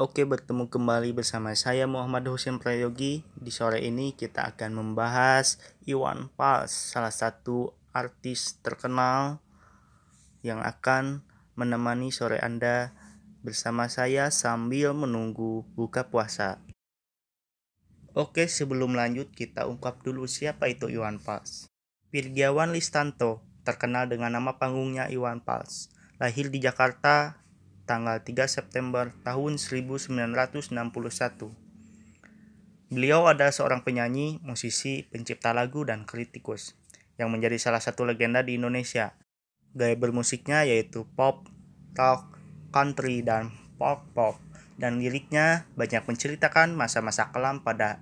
Oke, bertemu kembali bersama saya Muhammad Husin Prayogi. Di sore ini kita akan membahas Iwan Fals, salah satu artis terkenal yang akan menemani sore Anda bersama saya sambil menunggu buka puasa. Oke, sebelum lanjut kita ungkap dulu siapa itu Iwan Fals. Wirgiawan Listanto, terkenal dengan nama panggungnya Iwan Fals, lahir di Jakarta tanggal 3 September tahun 1961. Beliau adalah seorang penyanyi, musisi, pencipta lagu, dan kritikus yang menjadi salah satu legenda di Indonesia. Gaya bermusiknya yaitu pop, rock, country, dan folk pop. Dan liriknya banyak menceritakan masa-masa kelam pada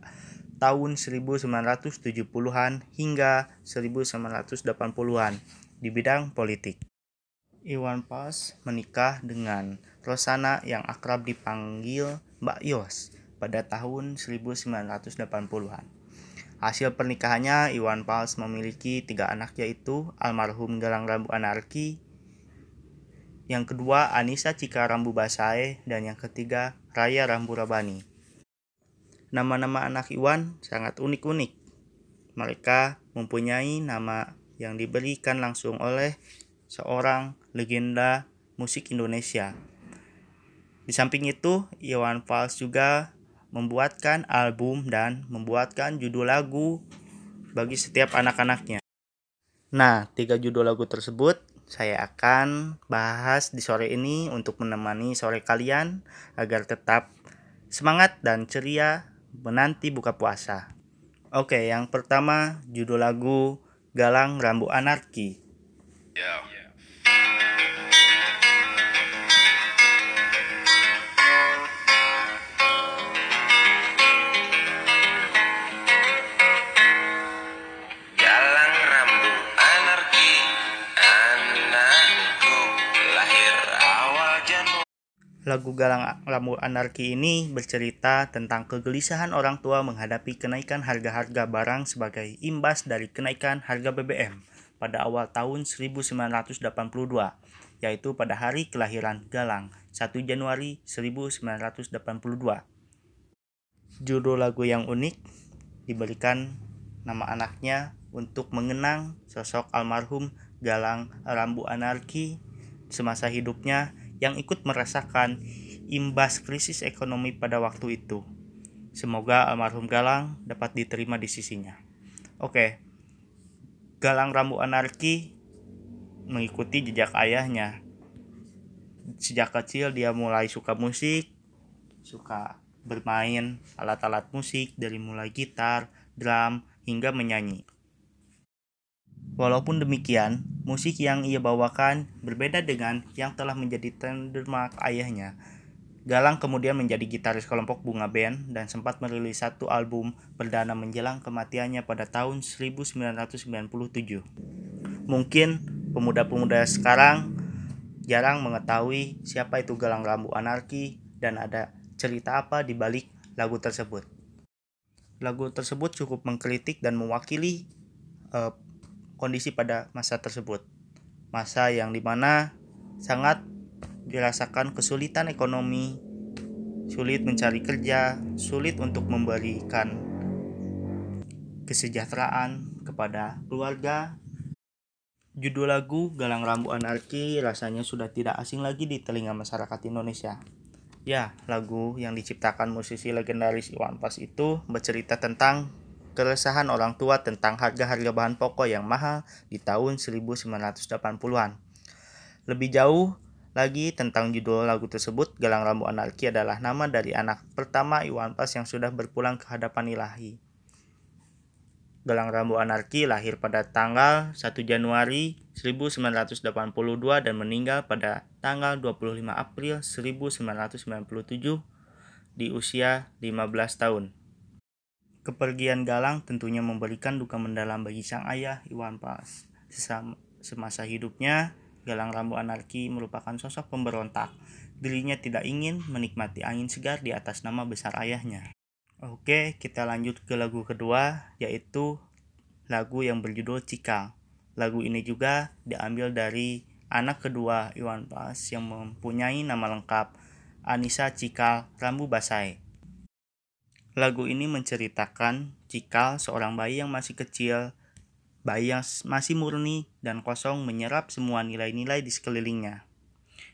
tahun 1970-an hingga 1980-an di bidang politik. Iwan Fals menikah dengan Rosana yang akrab dipanggil Mbak Yos pada tahun 1980-an. Hasil pernikahannya, Iwan Fals memiliki tiga anak yaitu almarhum Galang Rambu Anarki, yang kedua Anissa Cika Rambu Basae, dan yang ketiga Raya Rambu Rabani. Nama-nama anak Iwan sangat unik-unik. Mereka mempunyai nama yang diberikan langsung oleh seorang legenda musik Indonesia. Di samping itu, Iwan Fals juga membuatkan album dan membuatkan judul lagu bagi setiap anak-anaknya. Nah, tiga judul lagu tersebut saya akan bahas di sore ini untuk menemani sore kalian agar tetap semangat dan ceria menanti buka puasa. Oke, yang pertama judul lagu Galang Rambu Anarki. Yeah. Lagu Galang Rambu Anarki ini bercerita tentang kegelisahan orang tua menghadapi kenaikan harga-harga barang sebagai imbas dari kenaikan harga BBM pada awal tahun 1982, yaitu pada hari kelahiran Galang, 1 Januari 1982. Judul lagu yang unik diberikan nama anaknya untuk mengenang sosok almarhum Galang Rambu Anarki semasa hidupnya yang ikut merasakan imbas krisis ekonomi pada waktu itu. Semoga almarhum Galang dapat diterima di sisinya. Oke, Galang Rambu Anarki mengikuti jejak ayahnya. Sejak kecil dia mulai suka musik, suka bermain alat-alat musik dari mulai gitar, drum, hingga menyanyi. Walaupun demikian, musik yang ia bawakan berbeda dengan yang telah menjadi trademark ayahnya. Galang kemudian menjadi gitaris kelompok Bunga Band dan sempat merilis satu album perdana menjelang kematiannya pada tahun 1997. Mungkin pemuda-pemuda sekarang jarang mengetahui siapa itu Galang Rambu Anarki dan ada cerita apa di balik lagu tersebut. Lagu tersebut cukup mengkritik dan mewakili uh, kondisi pada masa tersebut. Masa yang di mana sangat dirasakan kesulitan ekonomi, sulit mencari kerja, sulit untuk memberikan kesejahteraan kepada keluarga. Judul lagu Galang Rambu Anarki rasanya sudah tidak asing lagi di telinga masyarakat Indonesia. Ya, lagu yang diciptakan musisi legendaris Iwan Fals itu bercerita tentang keresahan orang tua tentang harga-harga bahan pokok yang mahal di tahun 1980-an. Lebih jauh lagi tentang judul lagu tersebut, Galang Rambu Anarki adalah nama dari anak pertama Iwan Fals yang sudah berpulang ke hadapan ilahi. Galang Rambu Anarki lahir pada tanggal 1 Januari 1982 dan meninggal pada tanggal 25 April 1997 di usia 15 tahun. Kepergian Galang tentunya memberikan duka mendalam bagi sang ayah Iwan Fals. Semasa hidupnya, Galang Rambu Anarki merupakan sosok pemberontak. Dirinya tidak ingin menikmati angin segar di atas nama besar ayahnya. Oke, kita lanjut ke lagu kedua, yaitu lagu yang berjudul Cikang. Lagu ini juga diambil dari anak kedua Iwan Fals yang mempunyai nama lengkap Anissa Cikal Rambu Basai. Lagu ini menceritakan Cikal seorang bayi yang masih kecil, bayi yang masih murni dan kosong menyerap semua nilai-nilai di sekelilingnya.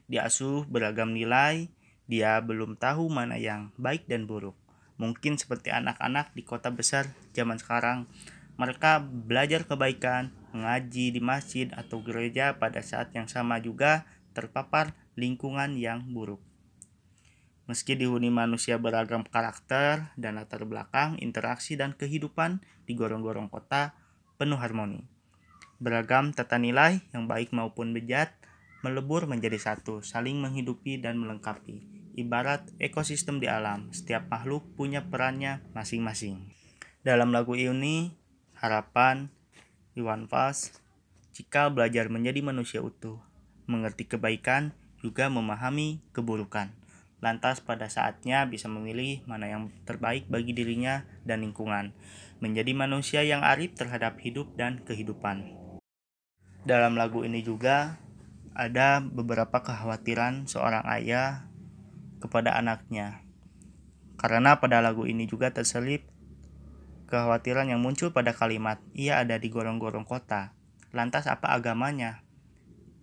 Diasuh beragam nilai, dia belum tahu mana yang baik dan buruk. Mungkin seperti anak-anak di kota besar zaman sekarang, mereka belajar kebaikan, mengaji di masjid atau gereja pada saat yang sama juga terpapar lingkungan yang buruk. Meski dihuni manusia beragam karakter dan latar belakang, interaksi dan kehidupan di gorong-gorong kota penuh harmoni. Beragam tata nilai yang baik maupun bejat melebur menjadi satu, saling menghidupi dan melengkapi. Ibarat ekosistem di alam, setiap makhluk punya perannya masing-masing. Dalam lagu ini, harapan Iwan Fals, jika belajar menjadi manusia utuh, mengerti kebaikan, juga memahami keburukan lantas pada saatnya bisa memilih mana yang terbaik bagi dirinya dan lingkungan, menjadi manusia yang arif terhadap hidup dan kehidupan. Dalam lagu ini juga ada beberapa kekhawatiran seorang ayah kepada anaknya. Karena pada lagu ini juga terselip kekhawatiran yang muncul pada kalimat ia ada di gorong-gorong kota. Lantas apa agamanya?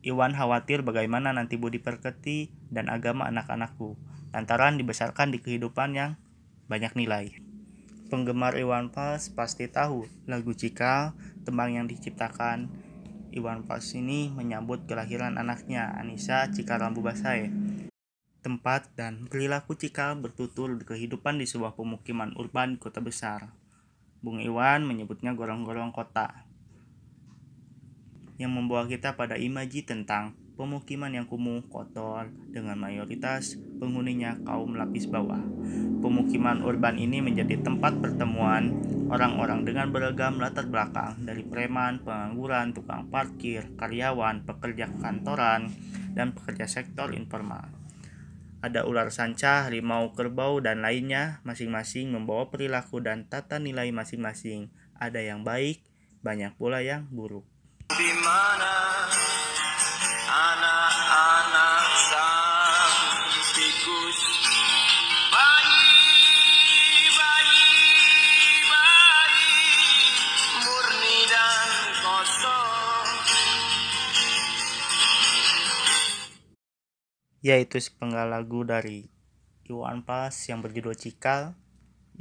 Iwan khawatir bagaimana nanti budi perketi dan agama anak-anakku, lantaran dibesarkan di kehidupan yang banyak nilai. Penggemar Iwan Fals pasti tahu lagu Cikal, tembang yang diciptakan Iwan Fals ini menyambut kelahiran anaknya, Anissa Cikal Rambu Basai. Tempat dan perilaku Cikal bertutur di kehidupan di sebuah pemukiman urban kota besar. Bung Iwan menyebutnya gorong-gorong kota, yang membawa kita pada imaji tentang pemukiman yang kumuh, kotor, dengan mayoritas penghuninya kaum lapis bawah. Pemukiman urban ini menjadi tempat pertemuan orang-orang dengan beragam latar belakang, dari preman, pengangguran, tukang parkir, karyawan, pekerja kantoran, dan pekerja sektor informal. Ada ular sanca, harimau, kerbau, dan lainnya, masing-masing membawa perilaku dan tata nilai masing-masing. Ada yang baik, banyak pula yang buruk di yaitu sepenggal lagu dari Iwan Pas yang berjudul Cikal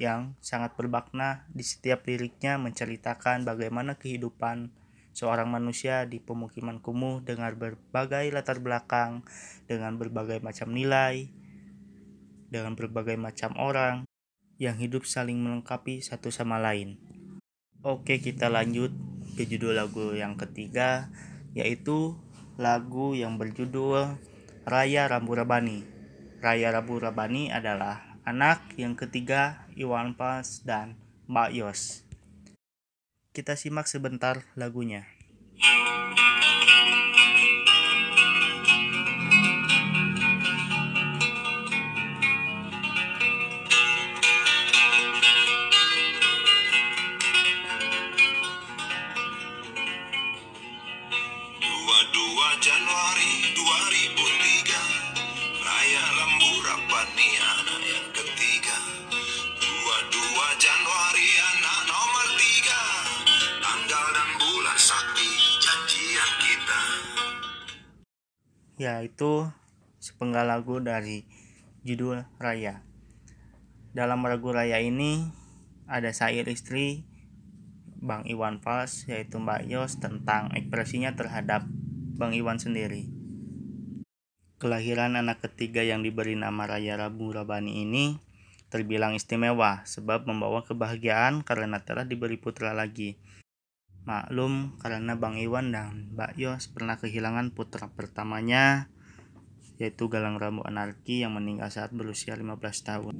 yang sangat berbakna di setiap liriknya menceritakan bagaimana kehidupan seorang manusia di pemukiman kumuh dengan berbagai latar belakang, dengan berbagai macam nilai, dengan berbagai macam orang yang hidup saling melengkapi satu sama lain. Oke, kita lanjut ke judul lagu yang ketiga, yaitu lagu yang berjudul Raya Rambu Rabani. Raya Rambu Rabani adalah anak yang ketiga Iwan Pas dan Mbak Yos. Kita simak sebentar lagunya. Ya itu sepenggal lagu dari judul Raya Dalam lagu Raya ini ada syair istri Bang Iwan Fals yaitu Mbak Yos tentang ekspresinya terhadap Bang Iwan sendiri. Kelahiran anak ketiga yang diberi nama Raya Rabu Rabani ini terbilang istimewa sebab membawa kebahagiaan karena telah diberi putra lagi. Maklum karena Bang Iwan dan Mbak Yos pernah kehilangan putra pertamanya yaitu Galang Rambu Anarki yang meninggal saat berusia 15 tahun.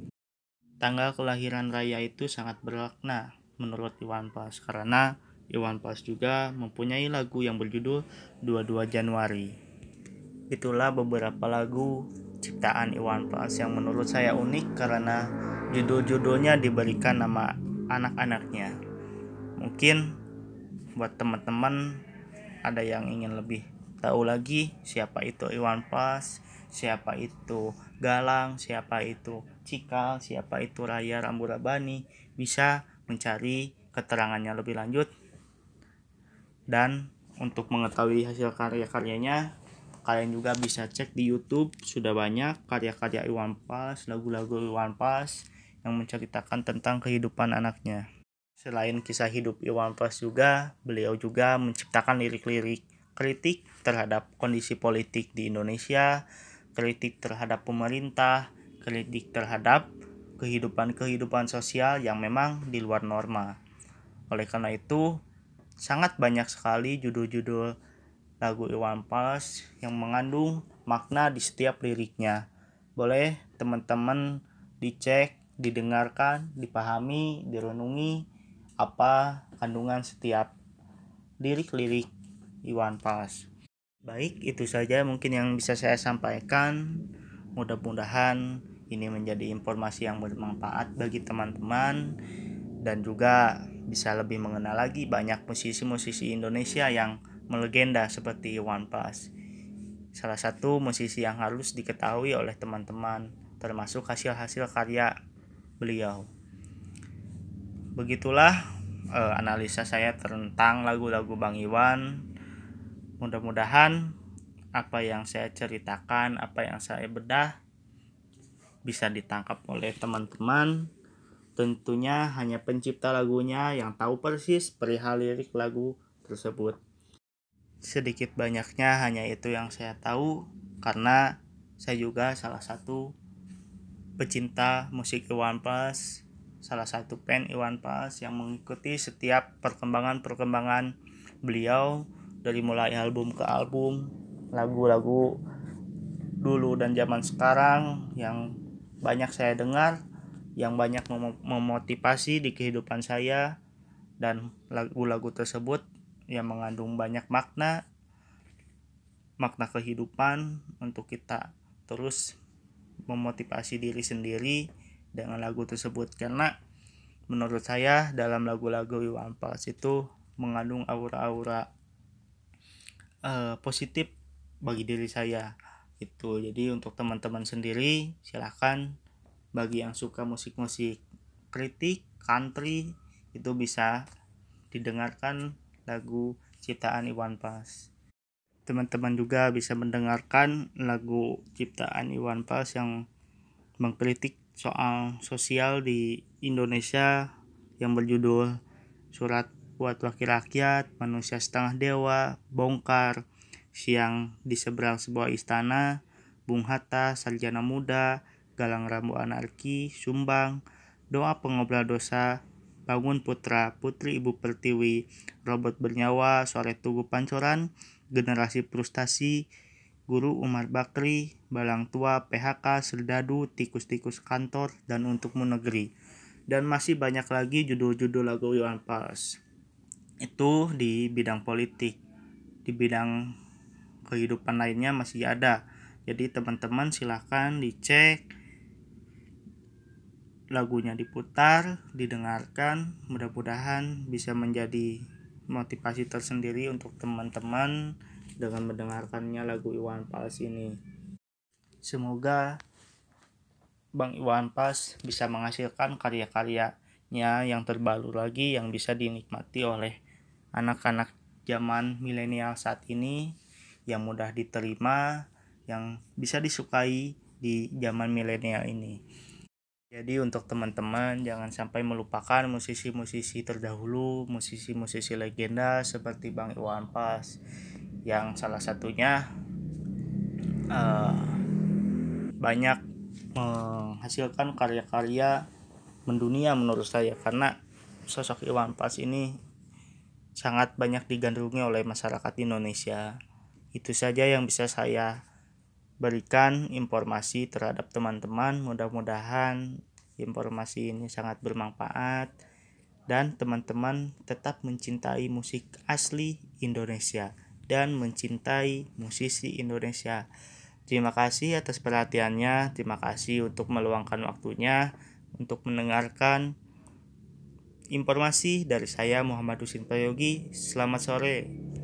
Tanggal kelahiran Raya itu sangat bermakna menurut Iwan Pas karena Iwan Fals juga mempunyai lagu yang berjudul 22 Januari. Itulah beberapa lagu ciptaan Iwan Fals yang menurut saya unik karena judul-judulnya diberikan nama anak-anaknya. Mungkin buat teman-teman ada yang ingin lebih tahu lagi siapa itu Iwan Fals, siapa itu Galang, siapa itu Cikal, siapa itu Raya Ramburabani bisa mencari keterangannya lebih lanjut. Dan untuk mengetahui hasil karya-karyanya kalian juga bisa cek di YouTube sudah banyak karya-karya Iwan Fals lagu-lagu Iwan Fals yang menceritakan tentang kehidupan anaknya selain kisah hidup Iwan Fals juga beliau juga menciptakan lirik-lirik kritik terhadap kondisi politik di Indonesia kritik terhadap pemerintah kritik terhadap kehidupan-kehidupan sosial yang memang di luar norma oleh karena itu sangat banyak sekali judul-judul lagu Iwan Fals yang mengandung makna di setiap liriknya. Boleh teman-teman dicek, didengarkan, dipahami, direnungi apa kandungan setiap lirik-lirik Iwan Fals. Baik, itu saja mungkin yang bisa saya sampaikan. Mudah-mudahan ini menjadi informasi yang bermanfaat bagi teman-teman dan juga bisa lebih mengenal lagi banyak musisi-musisi Indonesia yang melegenda seperti Iwan Fals. Salah satu musisi yang harus diketahui oleh teman-teman, termasuk hasil-hasil karya beliau. Begitulah eh, analisa saya tentang lagu-lagu Bang Iwan. Mudah-mudahan apa yang saya ceritakan, apa yang saya bedah bisa ditangkap oleh teman-teman. Tentunya hanya pencipta lagunya yang tahu persis perihal lirik lagu tersebut sedikit banyaknya hanya itu yang saya tahu karena saya juga salah satu pecinta musik Iwan Fals salah satu fan Iwan Fals yang mengikuti setiap perkembangan-perkembangan beliau dari mulai album ke album lagu-lagu dulu dan zaman sekarang yang banyak saya dengar yang banyak mem memotivasi di kehidupan saya dan lagu-lagu tersebut yang mengandung banyak makna makna kehidupan untuk kita terus memotivasi diri sendiri dengan lagu tersebut karena menurut saya dalam lagu-lagu Iwan Fals itu mengandung aura-aura uh, positif bagi diri saya itu jadi untuk teman-teman sendiri silahkan bagi yang suka musik-musik kritik country itu bisa didengarkan lagu ciptaan Iwan Fals. Teman-teman juga bisa mendengarkan lagu ciptaan Iwan Fals yang mengkritik soal sosial di Indonesia yang berjudul Surat buat Wakil Rakyat, Manusia Setengah Dewa, Bongkar, Siang di Seberang Sebuah Istana, Bung Hatta, Sarjana Muda, Galang Rambu Anarki, Sumbang, Doa Pengobrol Dosa, Bangun Putra, Putri Ibu Pertiwi, Robot Bernyawa, Sore Tugu Pancoran, Generasi Frustasi, Guru Umar Bakri, Balang Tua, PHK, Serdadu, Tikus-Tikus Kantor, dan Untukmu Negeri. Dan masih banyak lagi judul-judul lagu Iwan Fals. Itu di bidang politik. Di bidang kehidupan lainnya masih ada. Jadi teman-teman silahkan dicek lagunya diputar, didengarkan, mudah-mudahan bisa menjadi motivasi tersendiri untuk teman-teman dengan mendengarkannya lagu Iwan Fals ini. Semoga Bang Iwan Fals bisa menghasilkan karya-karyanya yang terbaru lagi yang bisa dinikmati oleh anak-anak zaman milenial saat ini yang mudah diterima, yang bisa disukai di zaman milenial ini. Jadi untuk teman-teman jangan sampai melupakan musisi-musisi terdahulu, musisi-musisi legenda seperti Bang Iwan Fals yang salah satunya uh, banyak menghasilkan karya-karya mendunia menurut saya karena sosok Iwan Fals ini sangat banyak digandrungi oleh masyarakat Indonesia. Itu saja yang bisa saya berikan informasi terhadap teman-teman. Mudah-mudahan informasi ini sangat bermanfaat dan teman-teman tetap mencintai musik asli Indonesia dan mencintai musisi Indonesia. Terima kasih atas perhatiannya. Terima kasih untuk meluangkan waktunya untuk mendengarkan informasi dari saya Muhammad Husin Prayogi. Selamat sore.